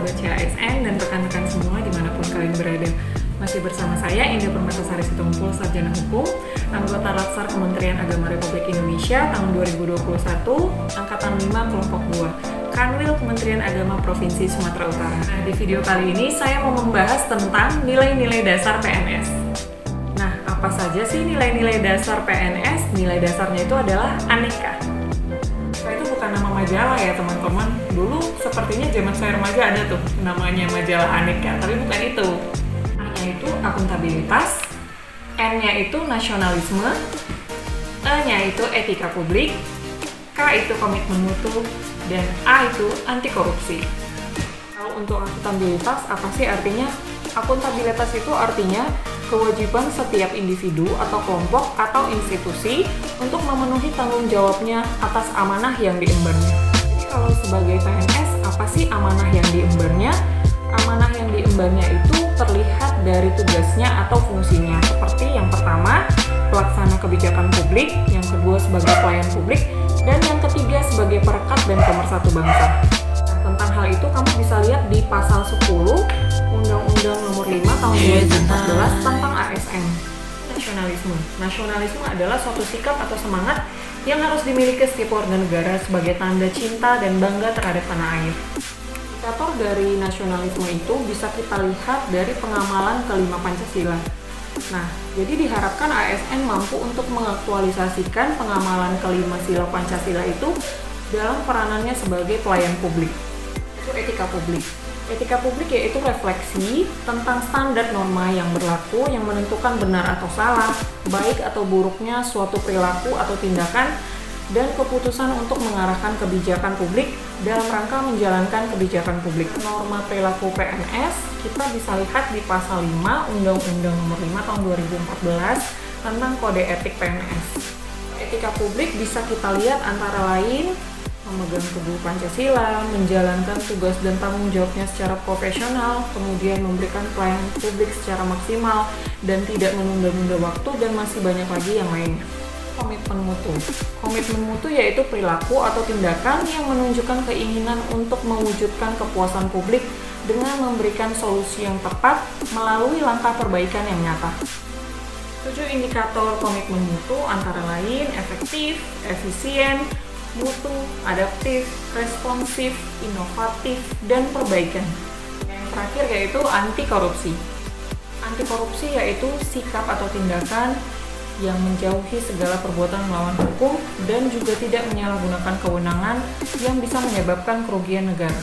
sahabat CASN dan rekan-rekan semua di mana pun kalian berada. Masih bersama saya Indah Permatasari Situngkul, Sarjana Hukum, anggota Latsar Kementerian Agama Republik Indonesia tahun 2021, Angkatan 5 Kelompok 2, Kanwil Kementerian Agama Provinsi Sumatera Utara. Nah, di video kali ini saya mau membahas tentang nilai-nilai dasar PNS. Nah, apa saja sih nilai-nilai dasar PNS? Nilai dasarnya itu adalah aneka bukan nama majalah ya teman-teman. Dulu sepertinya zaman saya remaja ada tuh namanya majalah Aneka tapi bukan itu. A-nya itu akuntabilitas N-nya itu nasionalisme E-nya itu etika publik K itu komitmen mutu dan A itu anti korupsi kalau untuk akuntabilitas apa sih artinya? Akuntabilitas itu artinya kewajiban setiap individu atau kelompok atau institusi untuk memenuhi tanggung jawabnya atas amanah yang diembannya. Jadi kalau sebagai PNS, apa sih amanah yang diembannya? Amanah yang diembannya itu terlihat dari tugasnya atau fungsinya. Seperti yang pertama, pelaksana kebijakan publik, yang kedua sebagai pelayan publik, dan yang ketiga sebagai perekat dan pemersatu bangsa. Nah, tentang hal itu kamu bisa lihat di pasal 10 Undang-Undang Nomor 5 Tahun 2014 tentang ASN. Nasionalisme. Nasionalisme adalah suatu sikap atau semangat yang harus dimiliki setiap warga negara sebagai tanda cinta dan bangga terhadap tanah air. Indikator dari nasionalisme itu bisa kita lihat dari pengamalan kelima Pancasila. Nah, jadi diharapkan ASN mampu untuk mengaktualisasikan pengamalan kelima sila Pancasila itu dalam peranannya sebagai pelayan publik. Itu etika publik. Etika publik yaitu refleksi tentang standar norma yang berlaku yang menentukan benar atau salah, baik atau buruknya suatu perilaku atau tindakan, dan keputusan untuk mengarahkan kebijakan publik dalam rangka menjalankan kebijakan publik. Norma perilaku PNS kita bisa lihat di pasal 5 Undang-Undang Nomor 5 Tahun 2014 tentang Kode Etik PNS. Etika publik bisa kita lihat antara lain memegang teguh Pancasila, menjalankan tugas dan tanggung jawabnya secara profesional, kemudian memberikan pelayanan publik secara maksimal, dan tidak menunda-nunda waktu, dan masih banyak lagi yang lainnya. Komitmen mutu. Komitmen mutu yaitu perilaku atau tindakan yang menunjukkan keinginan untuk mewujudkan kepuasan publik dengan memberikan solusi yang tepat melalui langkah perbaikan yang nyata. Tujuh indikator komitmen mutu antara lain efektif, efisien, mutu, adaptif, responsif, inovatif, dan perbaikan. Yang terakhir yaitu anti korupsi. Anti korupsi yaitu sikap atau tindakan yang menjauhi segala perbuatan melawan hukum dan juga tidak menyalahgunakan kewenangan yang bisa menyebabkan kerugian negara.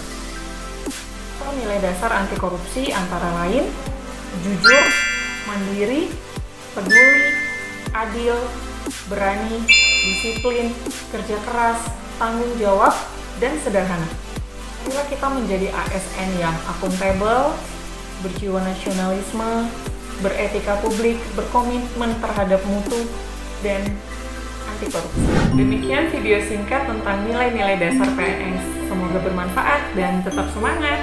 So, nilai dasar anti korupsi antara lain jujur, mandiri, peduli, adil, berani, disiplin, kerja keras, tanggung jawab, dan sederhana. Marilah kita menjadi ASN yang akuntabel, berjiwa nasionalisme, beretika publik, berkomitmen terhadap mutu, dan anti korupsi. Demikian video singkat tentang nilai-nilai dasar PNS. Semoga bermanfaat dan tetap semangat.